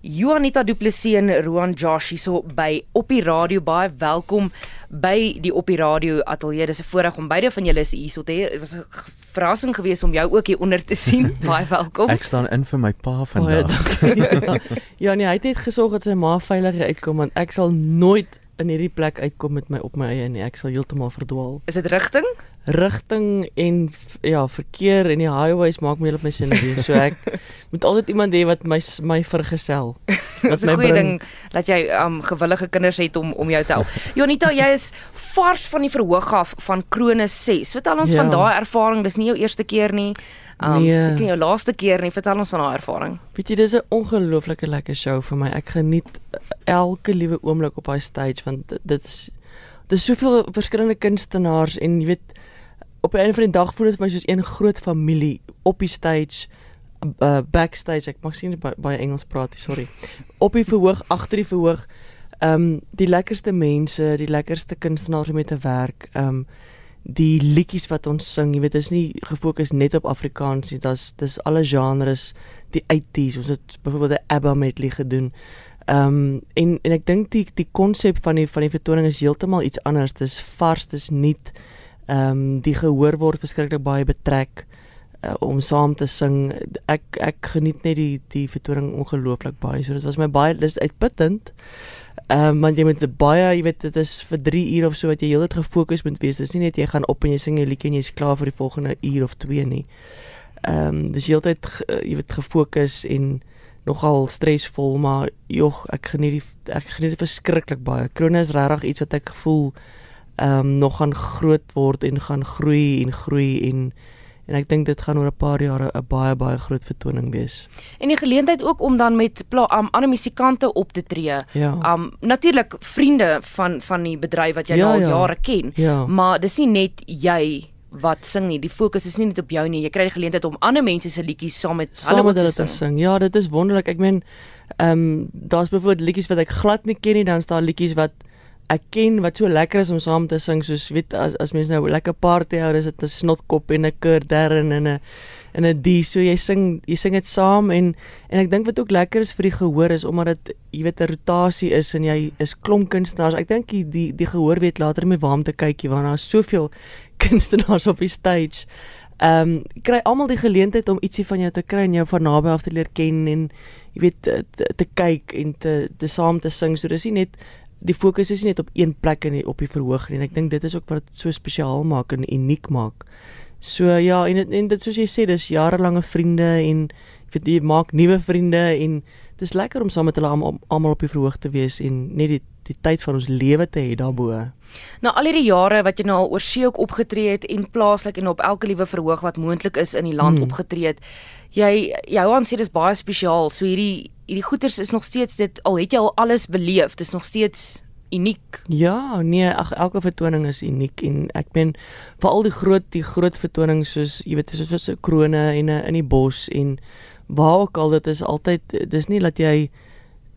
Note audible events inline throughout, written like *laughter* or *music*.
Juanita Du Plessis en Roan Josh hierso by op die radio baie welkom by die op die radio ateljee. Dis 'n voorreg om beide van julle hierso te hê. Dit was 'n verrassing geweest om jou ook hier onder te sien. *laughs* baie welkom. Ek staan in vir my pa vandag. *laughs* ja, nee, hy het net gesorg dat sy ma veilig uitkom want ek sal nooit in hierdie plek uitkom met my op my eie nie. Ek sal heeltemal verdwaal. Is dit rigting? Rigting en ja, verkeer en die highways maak my op my sin weer. So ek *laughs* moet altyd iemand hê wat my my vergesel. *laughs* Wat my goeie ding dat jy um gewillige kinders het om om jou te help. Jonita, jy is vars van die verhoog af van Krone 6. Vertel ons ja. van daai ervaring. Dis nie jou eerste keer nie. Um nee. seker jou laaste keer nie. Vertel ons van daai ervaring. Weet jy, dis 'n ongelooflike lekker show vir my. Ek geniet elke liewe oomblik op daai stage want dit is Daar's soveel verskillende kunstenaars en jy weet op 'n einde van die dag voel dit vir my soos een groot familie op die stage uh, backstage ek mag sien baie, baie Engels praat sorry op die verhoog agter die verhoog ehm um, die lekkerste mense die lekkerste kunstenaars om mee te werk ehm um, die liedjies wat ons sing jy weet is nie gefokus net op Afrikaans nie dis dis alle genres die 80s ons het byvoorbeeld 'n ABBA medley gedoen Ehm um, en en ek dink die die konsep van die van die vertoning is heeltemal iets anders. Dis vars, dis nuut ehm um, die gehoor word verskriklik baie betrek uh, om saam te sing. Ek ek geniet net die die vertoning ongelooflik baie. So dit was my baie dis uitputtend. Ehm um, want jy moet baie, jy weet dit is vir 3 ure of so wat jy heeltyd gefokus moet wees. Dis nie net jy gaan op en jy sing 'n liedjie en jy's klaar vir die volgende uur of 2 nie. Ehm um, dis heeltyd jy weet gefokus en nogal stresvol, maar jog, ek geniet die ek geniet dit verskriklik baie. Krone is regtig iets wat ek gevoel ehm um, nog gaan groot word en gaan groei en groei en en ek dink dit gaan oor 'n paar jare 'n baie baie groot vertoning wees. En die geleentheid ook om dan met um, ander musikante op te tree. Ja. Um natuurlik vriende van van die bedryf wat jy ja, al ja. jare ken. Ja. Maar dis nie net jy wat sing nie. Die fokus is nie net op jou nie. Jy kry die geleentheid om ander mense se liedjies saam met saam met hulle te sing. Ja, dit is wonderlik. Ek meen ehm um, daar's byvoorbeeld liedjies wat ek glad nie ken nie, dan staan liedjies wat ek ken wat so lekker is om saam te sing soos weet as as mense nou lekker party hou is dit 'n snotkop en 'n kurdern en 'n en 'n die so jy sing jy sing dit saam en en ek dink wat ook lekker is vir die gehoor is omdat dit jy weet 'n rotasie is en jy is klomp kunstenaars ek dink die die, die gehoor weet later met waar om te kykie want daar's soveel *laughs* kunstenaars op die stage. Ehm um, kry almal die geleentheid om ietsie van jou te kry en jou van naby af te leer ken en jy weet te, te kyk en te te saam te sing. So dis nie net die fokus is nie net op een plek in die, op die verhoog nie en ek dink dit is ook wat dit so spesiaal maak en uniek maak. So ja en en dit soos jy sê dis jarelange vriende en ek weet jy maak nuwe vriende en dis lekker om saam met hulle almal op die verhoog te wees en net die die tyd van ons lewe te hê daarbo. Nou al hierdie jare wat jy nou al oor see ook opgetree het en plaaslik en op elke liewe verhoog wat moontlik is in die land hmm. opgetree het. Jy Johan sê dis baie spesiaal. So hierdie hierdie goeters is nog steeds dit al het jy al alles beleef. Dis nog steeds uniek. Ja, nee, ag elke vertoning is uniek en ek meen veral die groot die groot vertonings soos jy weet soos so 'n krone en 'n in die bos en waar ook al dit is altyd dis nie dat jy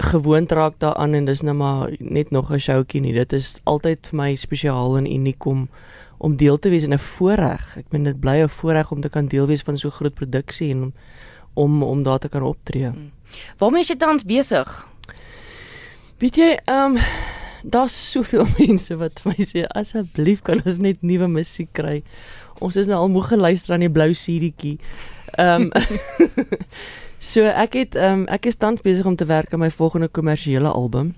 gewoond raak daaraan en dis nou maar net nog 'n showtjie nie. Dit is altyd vir my spesiaal en uniek om om deel te wees in 'n voorreg. Ek meen dit bly 'n voorreg om te kan deel wees van so groot produksie en om om, om daar te kan optree. Hmm. Waarmee is jy tans besig? Weet jy, ehm um, daar's soveel *laughs* mense wat my sê asseblief kan ons net nuwe musiek kry. Ons is nou al moeg geluister aan die blou CD-tjie. Ehm um, *laughs* *laughs* So ek het um, ek is tans besig om te werk aan my volgende kommersiële album.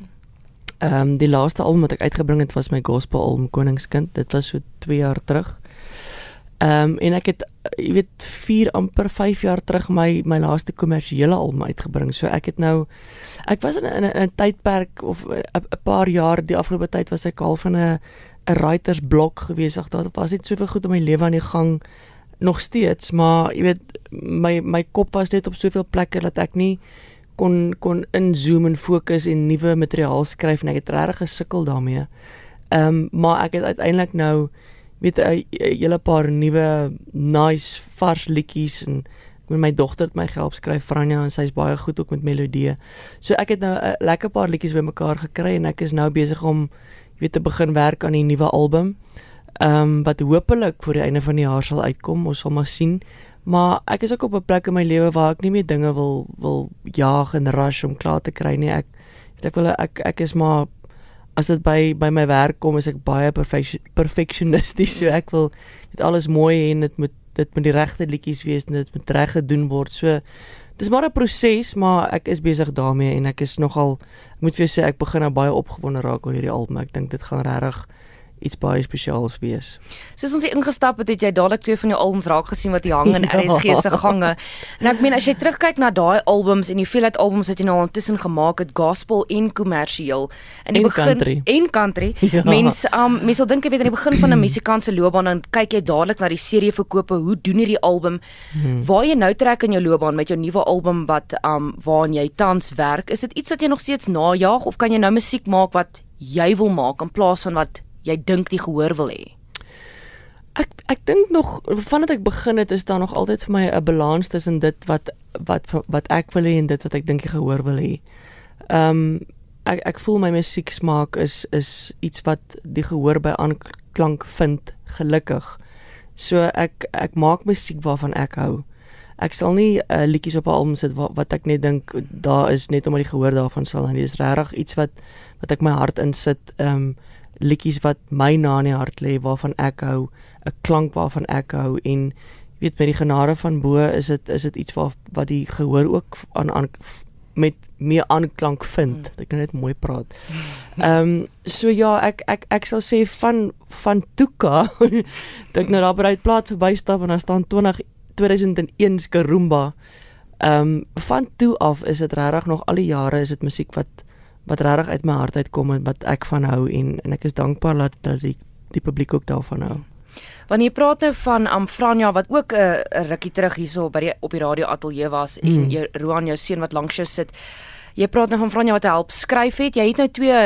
Ehm um, die laaste album wat ek uitgebring het was my gospel album Koningskind. Dit was so 2 jaar terug. Ehm um, en ek het jy weet 4 amper 5 jaar terug my my laaste kommersiële album uitgebring. So ek het nou ek was in 'n 'n tydperk of 'n paar jaar die afgelope tyd was ek al van 'n 'n writers blok gewees. Ag daar was net soveel goed in my lewe aan die gang nog steeds, maar jy weet my my kop was net op soveel plekke dat ek nie kon kon inzoom en fokus en nuwe materiaal skryf en ek het regtig gesukkel daarmee. Ehm um, maar ek het uiteindelik nou weet 'n hele paar nuwe nice vars liedjies en met my dogter het my gehelp skryf Franja en sy's baie goed ook met melodieë. So ek het nou 'n lekker paar liedjies bymekaar gekry en ek is nou besig om weet te begin werk aan die nuwe album. Ehm um, wat hopelik voor die einde van die jaar sal uitkom. Ons sal maar sien. Maar ek is ook op 'n plek in my lewe waar ek nie meer dinge wil wil jaag en rush om klaar te kry nie. Ek ek wil ek ek is maar as dit by by my werk kom is ek baie perfectionisties. So ek wil dit alles mooi hê en dit moet dit moet die regte liedjies wees en dit moet reg gedoen word. So dis maar 'n proses, maar ek is besig daarmee en ek is nogal ek moet vir jou sê ek begin nou baie opgewonde raak oor hierdie album. Ek dink dit gaan regtig iets baie spesiaals wees. Soos ons hier ingestap het, het jy dadelik twee van jou albums raak gesien wat hang in. *laughs* RSG se gange. En ek meen as jy terugkyk na daai albums en voel dat albums wat jy nou intussen gemaak het, gospel en kommersieel in die en begin country. en country. *laughs* Ja. Mense um mense sal dink jy weet aan die begin van 'n musikant se loopbaan dan kyk jy dadelik na die serie verkope, hoe doen hierdie album? Hmm. Waar jy nou trek in jou loopbaan met jou nuwe album wat um waaraan jy tans werk, is dit iets wat jy nog steeds najag of kan jy nou musiek maak wat jy wil maak in plaas van wat jy dink die gehoor wil hê? Ek ek dink nog vandat ek begin het is daar nog altyd vir my 'n balans tussen dit wat wat wat ek wil hê en dit wat ek dink die gehoor wil hê. Ehm um, ek ek voel my musiek smaak is is iets wat die gehoor by aanklank vind gelukkig. So ek ek maak musiek waarvan ek hou. Ek sal nie uh, liedjies op 'n album sit wat, wat ek net dink daar is net omdat die gehoor daarvan sal en dit is regtig iets wat wat ek my hart insit. Ehm um, liedjies wat my na in die hart lê waarvan ek hou, 'n klank waarvan ek hou en weet met die genade van bo is dit is dit iets wat wat die gehoor ook aan aan met meer aanklank vind. Hmm. Ek kan net mooi praat. Ehm um, so ja, ek ek ek sal sê van van Tuka *laughs* dat ek nou daar by die plaas verbystap en daar staan 20 2001 se Karumba. Ehm um, van toe af is dit regtig nog al die jare is dit musiek wat wat regtig uit my hart uitkom en wat ek van hou en en ek is dankbaar dat dat die die publiek ook daarvan hou. Wanneer jy praat nou van Amfranja wat ook 'n uh, rukkie terug hierso by die op die radio ateljee was mm. en jy Roan jou seun wat langs jou sit. Jy praat nou van Franja wat help skryf het. Jy het nou twee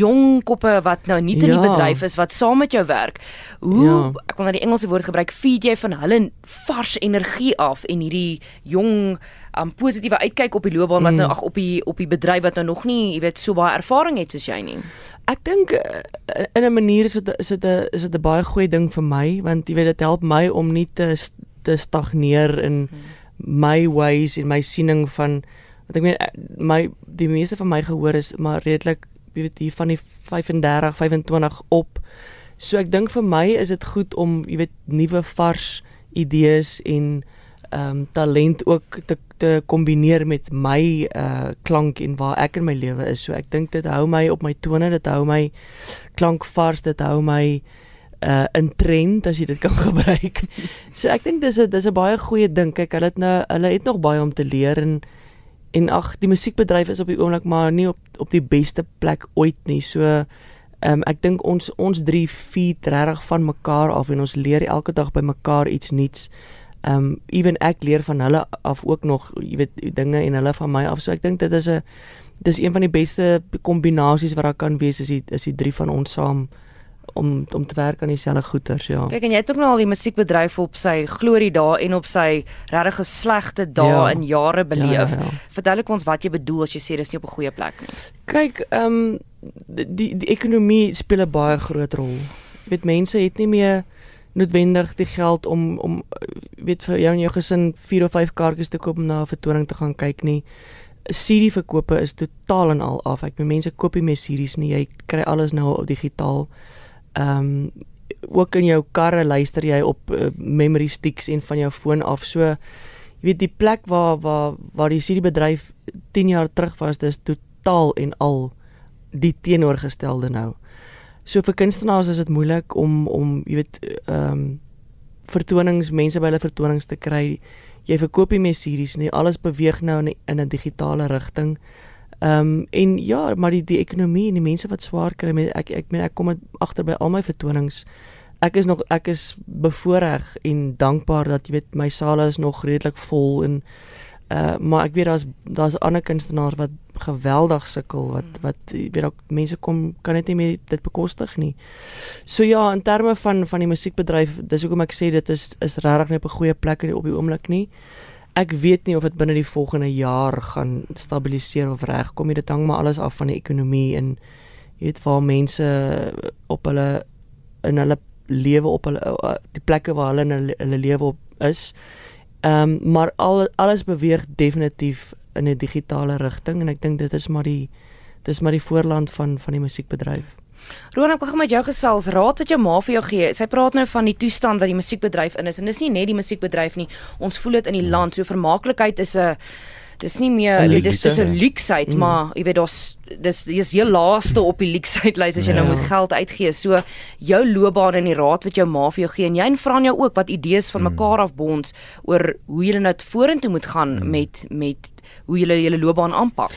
jong koppe wat nou nie in ja. die bedryf is wat saam met jou werk. Hoe ja. ek wil nou die Engelse woord gebruik, feed jy van hulle vars energie af en hierdie jong um positiewe uitkyk op die loopbaan wat nou mm. ag op die op die bedryf wat nou nog nie, jy weet, so baie ervaring het soos jy nie. Ek dink eh, in 'n manier is dit is dit 'n is dit 'n baie goeie ding vir my want jy weet dit help my om nie te te stagneer in hmm. my ways en my siening van wat ek meen eh, my die meeste van my gehoor is maar redelik jy weet hier van die 35 25 op. So ek dink vir my is dit goed om jy weet nuwe vars idees en ehm um, talent ook te te kombineer met my uh klank en waar ek in my lewe is. So ek dink dit hou my op my tone, dit hou my klank vars, dit hou my uh in trend as jy dit kan *laughs* gebruik. so ek dink dis 'n dis 'n baie goeie ding. Kyk, hulle het nou hulle het nog baie om te leer en en ag, die musiekbedryf is op die oomblik maar nie op op die beste plek ooit nie. So ehm um, ek dink ons ons drie feed regtig van mekaar af en ons leer elke dag by mekaar iets nuuts ehm um, ewen ek leer van hulle af ook nog jy weet dinge en hulle van my af. So ek dink dit is 'n dis een van die beste kombinasies wat daar kan wees is die is die drie van ons saam om om te werk aan dieselfde goeters ja. Kyk en jy het ook nou al die musiekbedryf op sy glorie dae en op sy regtig slegte dae ja. in jare beleef. Ja, ja, ja. Vertel ek ons wat jy bedoel as jy sê dis nie op 'n goeie plek nie. Kyk, ehm um, die die ekonomie speel 'n baie groot rol. Jy weet mense het nie meer noodwendig die geld om om weet vir jou en jou gesin 4 of 5 kaartjies te koop om na 'n vertoning te gaan kyk nie. CD verkope is totaal en al af. Ek bedoel mense koop nie meer CD's nie. Jy kry alles nou op digitaal. Ehm um, ook in jou karre luister jy op uh, memory sticks en van jou foon af. So jy weet die plek waar waar waar die CD bedryf 10 jaar terug was, dis totaal en al die teenoorgestelde nou. So vir kunstenaars is dit moeilik om om jy weet ehm um, vertonings mense by hulle vertonings te kry. Jy verkoop nie meer series nie. Alles beweeg nou in 'n digitale rigting. Ehm um, en ja, maar die die ekonomie en die mense wat swaar kry ek ek meen ek kom agter by al my vertonings. Ek is nog ek is bevoorreg en dankbaar dat jy weet my sale is nog redelik vol en uh maar ek weet daar's daar's ander kunstenaars wat geweldig sukkel wat hmm. wat weet ook mense kom kan net nie meer dit bekostig nie. So ja, in terme van van die musiekbedryf, dis hoekom ek sê dit is is regtig nie op 'n goeie plek op die oomblik nie. Ek weet nie of dit binne die volgende jaar gaan stabiliseer of regkom nie. Dit hang maar alles af van die ekonomie en jy weet waar mense op hulle in hulle lewe op hulle die plekke waar hulle in hulle, hulle lewe op is Ehm um, maar al alles beweeg definitief in 'n digitale rigting en ek dink dit is maar die dis maar die voorland van van die musiekbedryf. Roan, ek wil met jou gesels. Raad wat jou ma vir jou gee. Sy praat nou van die toestand wat die musiekbedryf in is en dis nie net die musiekbedryf nie. Ons voel dit in die land. So vermaaklikheid is 'n dis nie meer weet, dis dis 'n luksheid, mm. maar jy weet daar's dis jy's heel laaste op die luksuitlys as jy nou ja. nou moet geld uitgee. So jou loopbaan en die raad wat jou ma vir jou gee en jy en vra jou ook wat idees van mm. mekaar af bonds oor hoe jy nou vorentoe moet gaan mm. met met hoe jy jou loopbaan aanpak.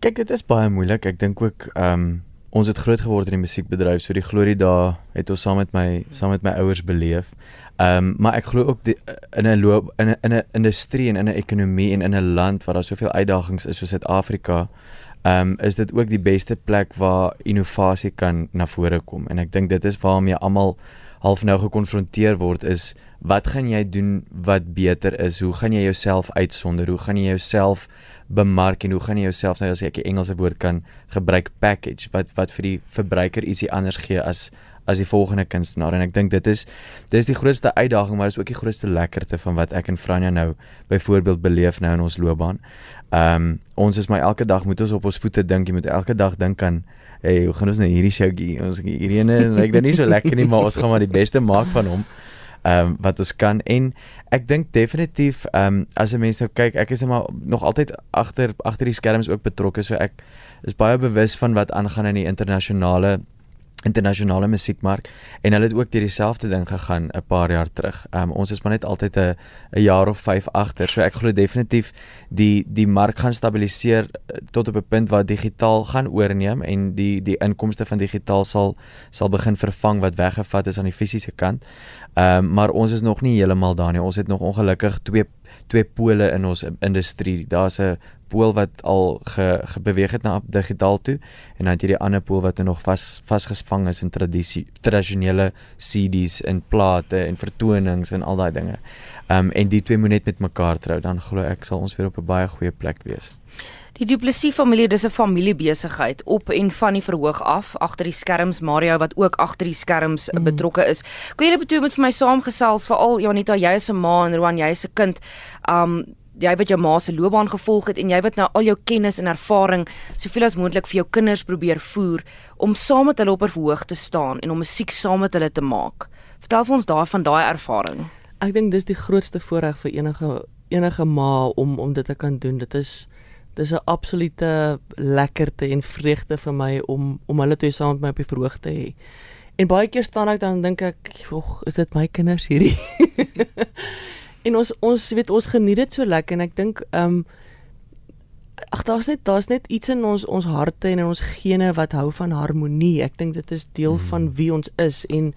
Kyk, dit is baie moeilik. Ek dink ook ehm um, ons het groot geword in die musiekbedryf, so die glorie daar het ons saam met my saam met my ouers beleef. Ehm um, maar ek glo ook die, in 'n loop in 'n in 'n industrie en in 'n ekonomie en in 'n land waar daar soveel uitdagings is soos Suid-Afrika, ehm um, is dit ook die beste plek waar innovasie kan na vore kom en ek dink dit is waarmee almal half nou gekonfronteer word is wat gaan jy doen wat beter is? Hoe gaan jy jouself uitsonder? Hoe gaan jy jouself bemark en hoe gaan jy jouself nou as ek 'n Engelse woord kan gebruik package wat wat vir die verbruiker ietsie anders gee as as die volgende kunstenaar en ek dink dit is dis die grootste uitdaging maar is ook die grootste lekkerte van wat ek en Franja nou byvoorbeeld beleef nou in ons loopbaan. Ehm um, ons is my elke dag moet ons op ons voete dink, jy moet elke dag dink aan hey, hoe gaan ons nou hierdie showgie? Ons hierdie ene lyk nou nie so lekker nie, maar ons gaan maar die beste maak van hom ehm um, wat ons kan. En ek dink definitief ehm um, as 'n mens nou kyk ek is maar nog altyd agter agter die skerms ook betrokke so ek is baie bewus van wat aangaan in die internasionale internasionale musiekmark en hulle het ook deur dieselfde ding gegaan 'n paar jaar terug. Um ons is maar net altyd 'n 'n jaar of 5 agter. So ek glo definitief die die mark gaan stabiliseer eh, tot op 'n punt waar digitaal gaan oorneem en die die inkomste van digitaal sal sal begin vervang wat weggevat is aan die fisiese kant. Um maar ons is nog nie heeltemal daar nie. Ons het nog ongelukkig twee twee pole in ons industrie. Daar's 'n pool wat al ge, gebeweeg het na digitaal toe en dan het jy die ander pool wat nog vas vasgevang is in tradisie tradisionele CD's en plate en vertonings en al daai dinge. Ehm um, en die twee moet net met mekaar trou dan glo ek sal ons weer op 'n baie goeie plek wees. Die Du Plessis familie, dis 'n familiebesigheid op en van die verhoog af agter die skerms Mario wat ook agter die skerms mm. betrokke is. Kon jy net met vir my saamgesels veral Janita, jy is 'n ma en Roan, jy is 'n kind. Um jy wat jou ma se loopbaan gevolg het en jy wat nou al jou kennis en ervaring soveel as moontlik vir jou kinders probeer voer om saam met hulle op 'n verhoog te staan en om musiek saam met hulle te maak. Vertel vir ons daai van daai ervaring. Ek dink dis die grootste voorreg vir enige enige ma om om dit te kan doen. Dit is dis 'n absolute lekkerte en vreugde vir my om om hulle toe saam met my op die verhoog te hê. En baie keer staan ek dan dink ek, "Ag, is dit my kinders hierdie?" *laughs* en ons ons weet ons geniet dit so lekker en ek dink ehm um, ag daar's net daar's net iets in ons ons harte en in ons gene wat hou van harmonie. Ek dink dit is deel hmm. van wie ons is en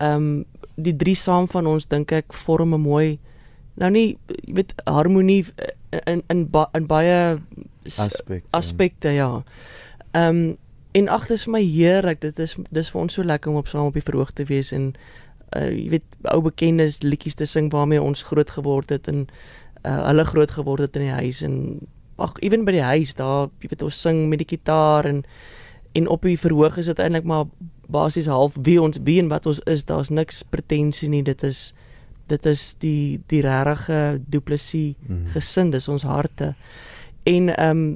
ehm um, die drie saam van ons dink ek vorm 'n mooi nou nie jy weet harmonie in in ba, in baie aspekte aspekte ja. Ehm um, en ag dit is vir my heerlik. Dit is dis vir ons so lekker om op saam op die verhoog te wees en uh jy weet ou bekendes liedjies te sing waarmee ons groot geword het en uh hulle groot geword het in die huis en ag ewen by die huis daar jy weet ons sing met die kitaar en en op die verhoog is dit eintlik maar basies half wie ons wie en wat ons is. Daar's niks pretensie nie. Dit is dit is die die regte duplisie mm. gesin dis ons harte en ehm um,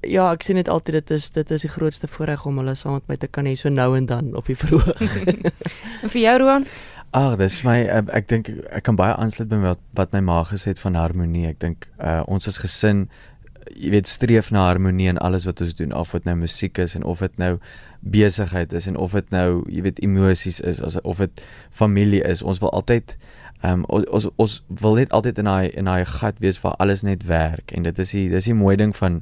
ja ek sê net altyd dit is dit is die grootste voorreg om hulle saam met my te kan hê so nou en dan op die verhoog *laughs* en vir jou Roan Ag, dis my ek dink ek kan baie aansluit by wat wat my ma gesê het van harmonie. Ek dink uh, ons as gesin jy weet streef na harmonie in alles wat ons doen, of dit nou musiek is en of dit nou besigheid is en of dit nou jy weet emosies is, of dit familie is. Ons wil altyd Ehm um, ons ons wil net altyd in daai in daai gat wees waar alles net werk en dit is die dis die mooi ding van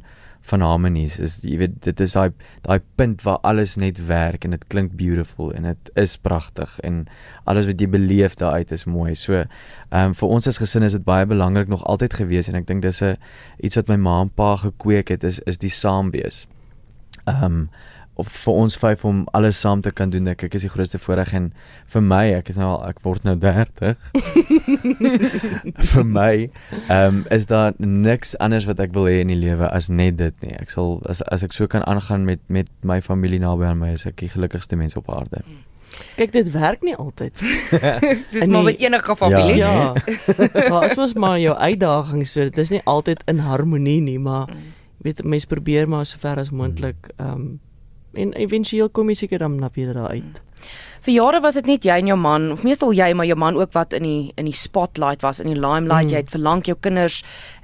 van harmonies is jy weet dit is daai daai punt waar alles net werk en dit klink beautiful en dit is pragtig en alles wat jy beleef daaruit is mooi. So ehm um, vir ons as gesin is dit baie belangrik nog altyd gewees en ek dink dis 'n iets wat my ma en pa gekweek het is is die saamwees. Ehm um, of vir ons vyf om alles saam te kan doen ek ek is die grootste voorreg en vir my ek is nou al ek word nou 30 *laughs* vir my ehm um, is daar niks anders wat ek wil hê in die lewe as net dit nie ek sal as as ek so kan aangaan met met my familie naby aan my is ek die gelukkigste mens op aarde Kyk, dit werk nie altyd. *laughs* Soos maar met enige familie. Ja. ja. *laughs* maar as mens maar jou uitdagings so, dit is nie altyd in harmonie nie, maar mm. weet mense probeer maar so ver as moontlik ehm um, en éventueel kom jy seker dan na weer daar uit. Vir jare was dit net jy en jou man, of meestal jy maar jou man ook wat in die in die spotlight was, in die limelight. Mm. Jy het verlang jou kinders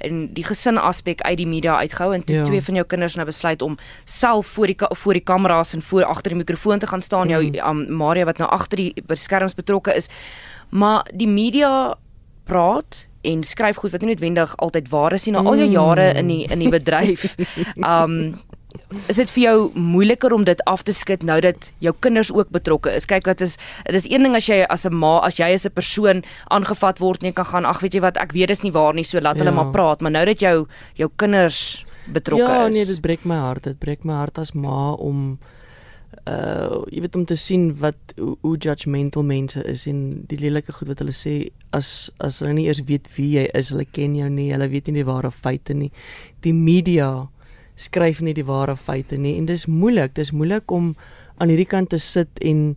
en die gesin aspek uit die media uitgehou en toe ja. twee van jou kinders nou besluit om self voor die voor die kameras en voor agter die mikrofoon te gaan staan. Mm. Jou um, Maria wat nou agter die beskerms betrokke is. Maar die media praat en skryf goed wat nie noodwendig altyd waar is nie na al jou jare in die in die bedryf. *laughs* Um is dit vir jou moeiliker om dit af te skud nou dat jou kinders ook betrokke is. Kyk wat is dit is een ding as jy as 'n ma, as jy as 'n persoon aangevat word en jy kan gaan ag weet jy wat ek weet dis nie waar nie, so laat ja. hulle maar praat, maar nou dat jou jou kinders betrokke ja, is. Ja, nee, dit breek my hart. Dit breek my hart as ma om uh jy weet om te sien wat hoe, hoe judgmental mense is en die lelike goed wat hulle sê as as hulle nie eers weet wie jy is, hulle ken jou nie, hulle weet nie die ware feite nie. Die media skryf nie die ware feite nie en dis moeilik dis moeilik om aan hierdie kant te sit en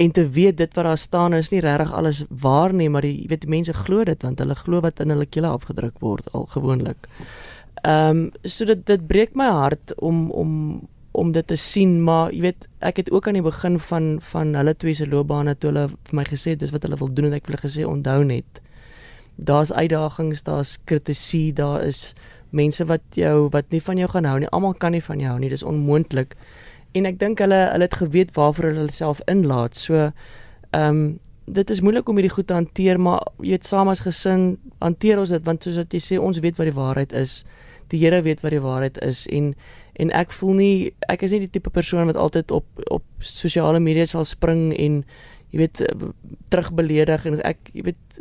en te weet dit wat daar staan is nie regtig alles waar nie maar jy weet die mense glo dit want hulle glo wat in hulle kele afgedruk word al gewoonlik. Ehm um, so dit dit breek my hart om om om dit te sien maar jy weet ek het ook aan die begin van van hulle twee se loopbane toe hulle vir my gesê dis wat hulle wil doen en ek het hulle gesê onthou net daar's uitdagings daar's kritisie daar is mense wat jou wat nie van jou gaan hou nie. Almal kan nie van jou hou nie. Dis onmoontlik. En ek dink hulle hulle het geweet waarvoor hulle self inlaat. So ehm um, dit is moeilik om hierdie goed te hanteer, maar jy weet saam as gesin hanteer ons dit want soos wat jy sê ons weet wat die waarheid is. Die Here weet wat die waarheid is en en ek voel nie ek is nie die tipe persoon wat altyd op op sosiale media sal spring en jy weet terugbeledig en ek jy weet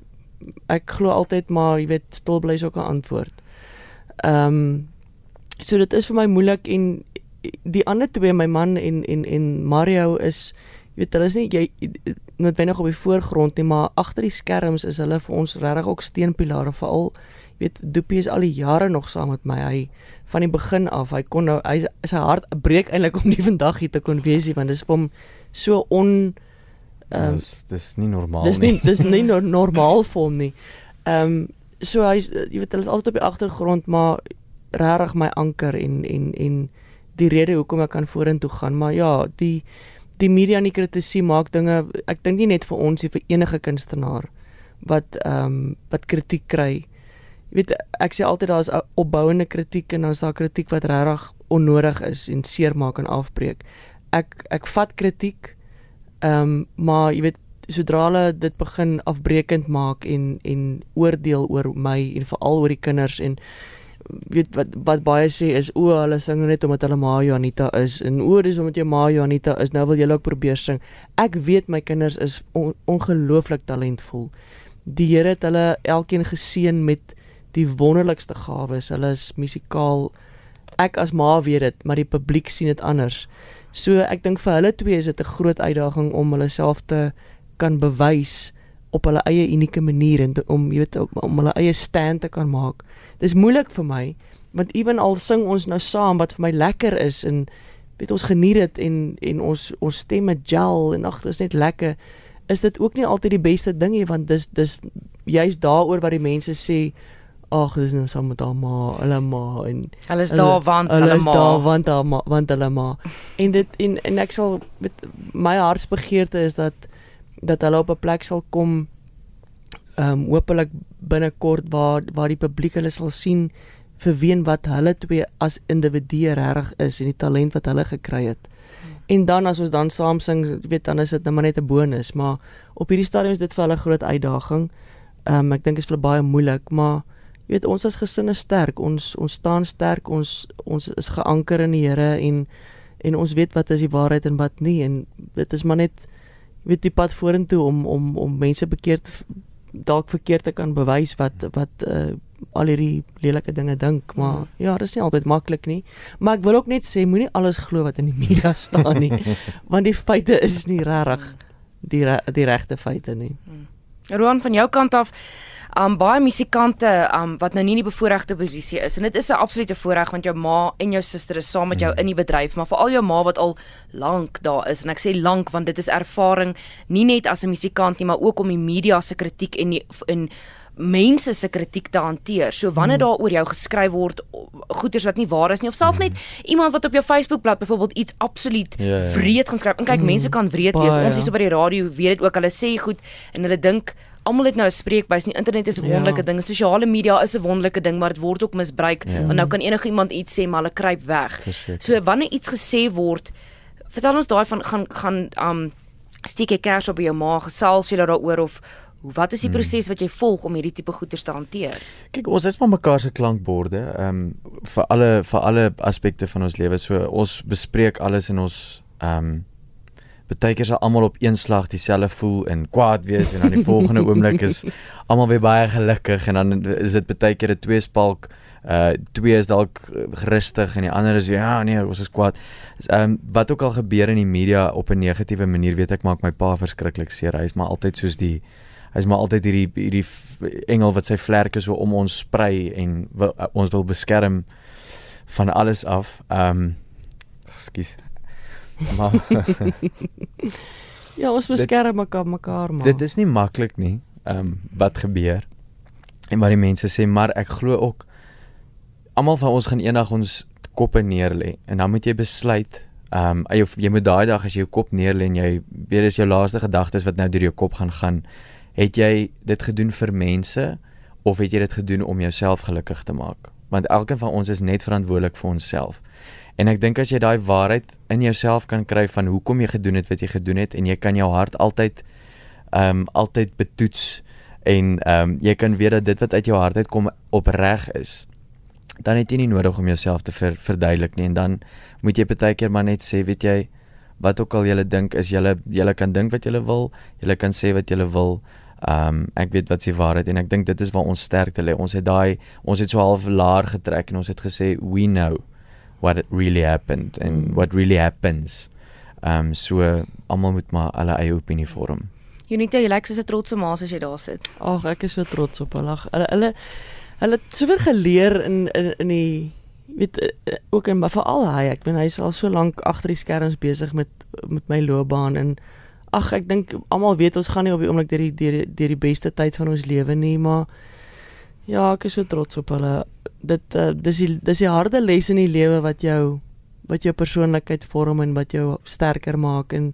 ek glo altyd maar jy weet stil bly is ook 'n antwoord. Ehm um, so dit is vir my moeilik en die ander twee my man en en en Mario is jy weet hulle is nie jy noodwendig op die voorgrond nie maar agter die skerms is hulle vir ons regtig ook steunpilare veral jy weet Doopie is al die jare nog saam met my. Hy van die begin af hy kon nou hy sy hart breek eintlik om nie *laughs* vandag hier te kon wees nie want dit is vir hom so on ehm um, dis dis nie normaal dis nie. dis nie *laughs* normaal vir hom nie. Ehm um, so hy jy weet hulle is altyd op die agtergrond maar regtig my anker en en en die rede hoekom ek kan vorentoe gaan. Maar ja die die media nie kritisie maak dinge ek dink nie net vir ons nie vir enige kunstenaar wat ehm um, wat kritiek kry. Jy weet ek sê altyd daar is opbouende kritiek en dan is daar kritiek wat regtig onnodig is en seermaak en afbreek. Ek ek vat kritiek ehm um, maar jy weet sodra hulle dit begin afbreekend maak en en oordeel oor my en veral oor die kinders en weet wat wat baie sê is o hulle sing net omdat hulle ma Janita is. En o dis omdat jy ma Janita is nou wil jy ook probeer sing. Ek weet my kinders is on, ongelooflik talentvol. Die Here het hulle elkeen geseën met die wonderlikste gawes. Hulle is musikaal. Ek as ma weet dit maar die publiek sien dit anders. So ek dink vir hulle twee is dit 'n groot uitdaging om hulle self te kan bewys op hulle eie unieke manier en om jy weet om, om hulle eie stand te kan maak. Dis moeilik vir my want ewen al sing ons nou saam wat vir my lekker is en weet ons geniet dit en en ons ons stemme gel en ag dit is net lekker is dit ook nie altyd die beste ding nie want dis dis juist daaroor wat die mense sê ag dis nou saam met almal hulle ma en hulle is daar want hulle ma hulle is daar want hulle ma want hulle ma en dit en en ek sal met my hartsbegeerte is dat dat hulle op 'n plek sal kom ehm um, hopelik binnekort waar waar die publiek hulle sal sien vir wien wat hulle twee as individue regtig is en die talent wat hulle gekry het. Hmm. En dan as ons dan saam sing, weet dan is dit nou maar net 'n bonus, maar op hierdie stadium is dit vir hulle 'n groot uitdaging. Ehm um, ek dink dit is vir hulle baie moeilik, maar jy weet ons as gesin is sterk. Ons ons staan sterk. Ons ons is geanker in die Here en en ons weet wat is die waarheid en wat nie en dit is maar net weet die pad vorentoe om om om mense bekeerd dalk verkeerd te kan bewys wat wat uh, al hierdie lelike dinge dink maar mm. ja dis nie altyd maklik nie maar ek wil ook net sê moenie alles glo wat in die media staan nie *laughs* want die feite is nie regtig die die regte feite nie mm. Roan van jou kant af um baie musikante um wat nou nie in die bevoordeelde posisie is en dit is 'n absolute voorreg want jou ma en jou suster is saam met jou mm. in die bedryf, maar veral jou ma wat al lank daar is en ek sê lank want dit is ervaring nie net as 'n musikant nie, maar ook om die media se kritiek en die, en mense se kritiek te hanteer. So wanneer hmm. daar oor jou geskryf word goeters wat nie waar is nie of selfs net hmm. iemand wat op jou Facebookblad byvoorbeeld iets absoluut ja. Ja. wreed gaan skryf. En kyk, hmm. mense kan wreed wees. Ons hier so by die radio weet dit ook. Hulle sê goed en hulle dink almal het nou 'n spreekbuis. Die internet is 'n ja. wonderlike ja. ding. Sosiale media is 'n wonderlike ding, maar dit word ook misbruik. Ja. Want nou kan enige iemand iets sê maar hulle kruip weg. Verseker. So wanneer iets gesê word, vertel ons daai van gaan gaan um steek jy kers op jou ma gesels jy daaroor of Wat is die hmm. proses wat jy volg om hierdie tipe goeders te hanteer? Kyk, ons is maar mekaar se klankborde, ehm um, vir alle vir alle aspekte van ons lewe. So ons bespreek alles en ons ehm um, baie keer is almal op een slag dieselfde voel en kwaad wees en dan die volgende oomblik is almal weer baie gelukkig en dan is dit baie keer 'n tweespalk. Uh twee is dalk rustig en die ander is ja nee, ons is kwaad. Ehm um, wat ook al gebeur in die media op 'n negatiewe manier, weet ek maak my pa verskriklik seer. Hy is maar altyd soos die hy's maar altyd hierdie hierdie engel wat sy vlerke so om ons sprei en wil, uh, ons wil beskerm van alles af. Ehm um, ekskuus. Maar *laughs* Ja, ons beskerm mekaar mekaar maar. Dit is nie maklik nie. Ehm um, wat gebeur? En wat die mense sê, maar ek glo ook almal van ons gaan eendag ons koppe neerlê en dan moet jy besluit Ehm um, jy jy moet daai dag as jy jou kop neerlê en jy weet dis jou laaste gedagtes wat nou deur jou kop gaan gaan het jy dit gedoen vir mense of het jy dit gedoen om jouself gelukkig te maak? Want elkeen van ons is net verantwoordelik vir onsself. En ek dink as jy daai waarheid in jouself kan kry van hoekom jy gedoen het wat jy gedoen het en jy kan jou hart altyd ehm um, altyd betoets en ehm um, jy kan weet dat dit wat uit jou hart uitkom opreg is. Dan het jy nie nodig om jouself te ver, verduidelik nie en dan moet jy baie keer maar net sê, weet jy, wat ook al jy dink is jy jy kan dink wat jy wil, jy kan sê wat jy wil. Ehm um, ek weet wat se waarheid en ek dink dit is waar ons sterkte lê. Ons het daai ons het so half laer getrek en ons het gesê we know what really happened and mm. what really happens. Ehm um, so almal moet maar hulle eie opinie vorm. Unita, jy lyk soos 'n trotse ma as jy daar sit. Ag, ek is so trots op hulle. Hulle hulle hulle het soveel geleer in in in die weet eh, eh, ook en veral hy, ek bedoel hy's al so lank agter die skerms besig met met my loopbaan en ag ek dink almal weet ons gaan nie op die oomblik deur die deur die, deur die beste tyd van ons lewe nie, maar ja, ek is so trots op hulle. Dit uh, dis die dis die harde les in die lewe wat jou wat jou persoonlikheid vorm en wat jou sterker maak en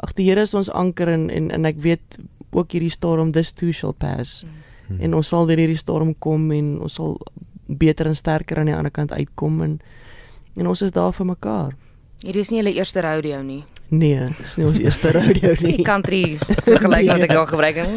ag die Here is ons anker en, en en ek weet ook hierdie storm this too shall pass. Hmm. En ons sal deur hierdie storm kom en ons sal beter en sterker aan die ander kant uitkom en en ons is daar vir mekaar. Hierdie is nie julle eerste rodeo nie. Nee, dis nie ons eerste *laughs* rodeo nie. Die country vergelyk wat ek al gebruik het.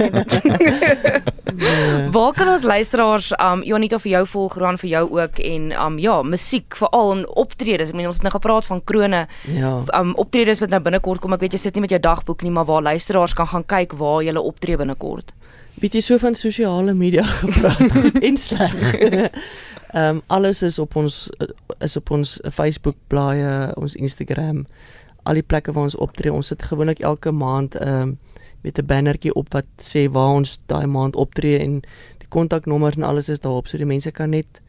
nee. Waar kan ons luisteraars um Jonita vir jou volg, Roan vir jou ook en um ja, musiek veral en optredes. Ek meen ons het nou gepraat van krone. Ja. Um optredes wat nou binnekort kom. Ek weet jy sit nie met jou dagboek nie, maar waar luisteraars kan gaan kyk waar jy optree binnekort. Bietjie so van sosiale media *laughs* gepraat *laughs* en sleg. Ehm um, alles is op ons is op ons Facebook blaaie, ons Instagram al die plekke waar ons optree. Ons sit gewoonlik elke maand ehm um, met 'n bannertjie op wat sê waar ons daai maand optree en die kontaknommers en alles is daarop so die mense kan net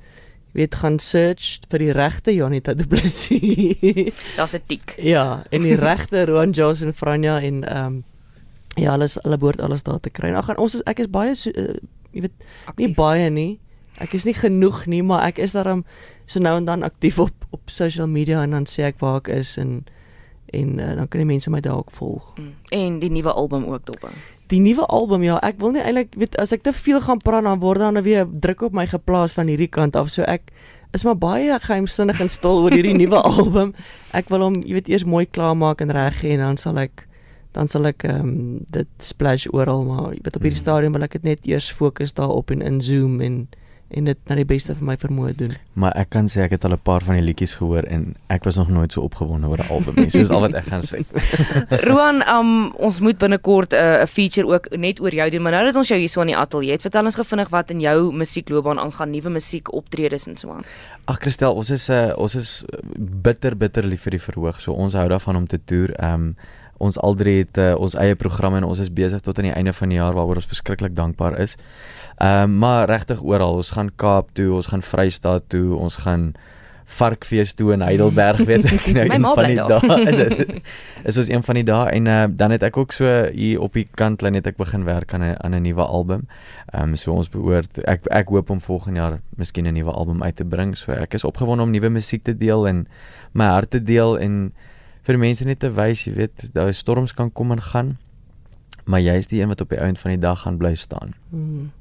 weet gaan search vir die regte Janita Du Plessis. *laughs* Daar's 'n tik. Ja, en die regte Roan Jones en Franja en ehm um, ja, alles hulle behoort alles daar te kry. Ag, ons is ek is baie so, uh, jy weet Actief. nie baie nie. Ek is nie genoeg nie, maar ek is daarom so nou en dan aktief op op social media en dan sê ek waar ek is en en uh, dan kan die mense my dalk volg. Mm. En die nuwe album ook dop. Die nuwe album ja, ek wil nie eintlik weet as ek te veel gaan praat dan word dan weer druk op my geplaas van hierdie kant af. So ek is maar baie geheimsinnig en stil oor hierdie nuwe *laughs* album. Ek wil hom, jy weet, eers mooi klaarmaak en reg gee en dan sal ek dan sal ek ehm um, dit splash oral maar jy weet op hierdie mm. stadium wil ek dit net eers fokus daarop en inzoom en en dit na die beste van my vermoë doen. Maar ek kan sê ek het al 'n paar van die liedjies gehoor en ek was nog nooit so opgewonde oor 'n album nie. Soos al wat ek gaan sê. *laughs* Roan, um, ons moet binnekort 'n uh, feature ook net oor jou doen, maar nou dat ons jou hier so in die ateljee het, vertel ons gefvinnig wat in jou musiekloopbaan aangaan, nuwe musiek optredes en so aan. Ag Christel, ons is uh, ons is bitter bitter lief vir die verhoog. So ons hou daarvan om te toer. Ehm um, ons al drie het uh, ons eie programme en ons is besig tot aan die einde van die jaar waaroor ons verskriklik dankbaar is. Ehm um, maar regtig oral, ons gaan Kaap toe, ons gaan Vrystaat toe, ons gaan Varkfees toe in Heidelberg weet ek *laughs* nou een van die dae is dit is ons een van die dae en uh, dan het ek ook so hier op die kantlyn het ek begin werk aan 'n aan 'n nuwe album. Ehm um, so ons behoort ek ek hoop om volgende jaar miskien 'n nuwe album uit te bring. So ek is opgewonde om nuwe musiek te deel en my hart te deel en vir mense net te wys, jy weet, daai storms kan kom en gaan. Maar jy is die een wat op die einde van die dag gaan bly staan. Mm.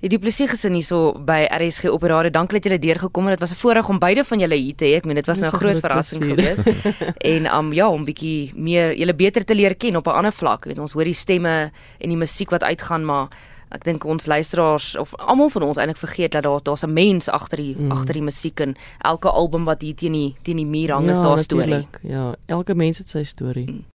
Die duplisie gesin hierso by RSG op radio. Dankie dat julle deurgekom het. Dit was 'n voorreg om beide van julle hier te hê. Ek meen dit was nou 'n groot verrassing geweest. *laughs* en um ja, om bietjie meer julle beter te leer ken op 'n ander vlak. Weet ons hoor die stemme en die musiek wat uitgaan, maar ek dink ons luisteraars of almal van ons eintlik vergeet dat daar daar's 'n mens agter die mm. agter die musiek en elke album wat hier teen die teen die muur hang ja, is daar 'n storie. Ja, elke mens het sy storie. Mm.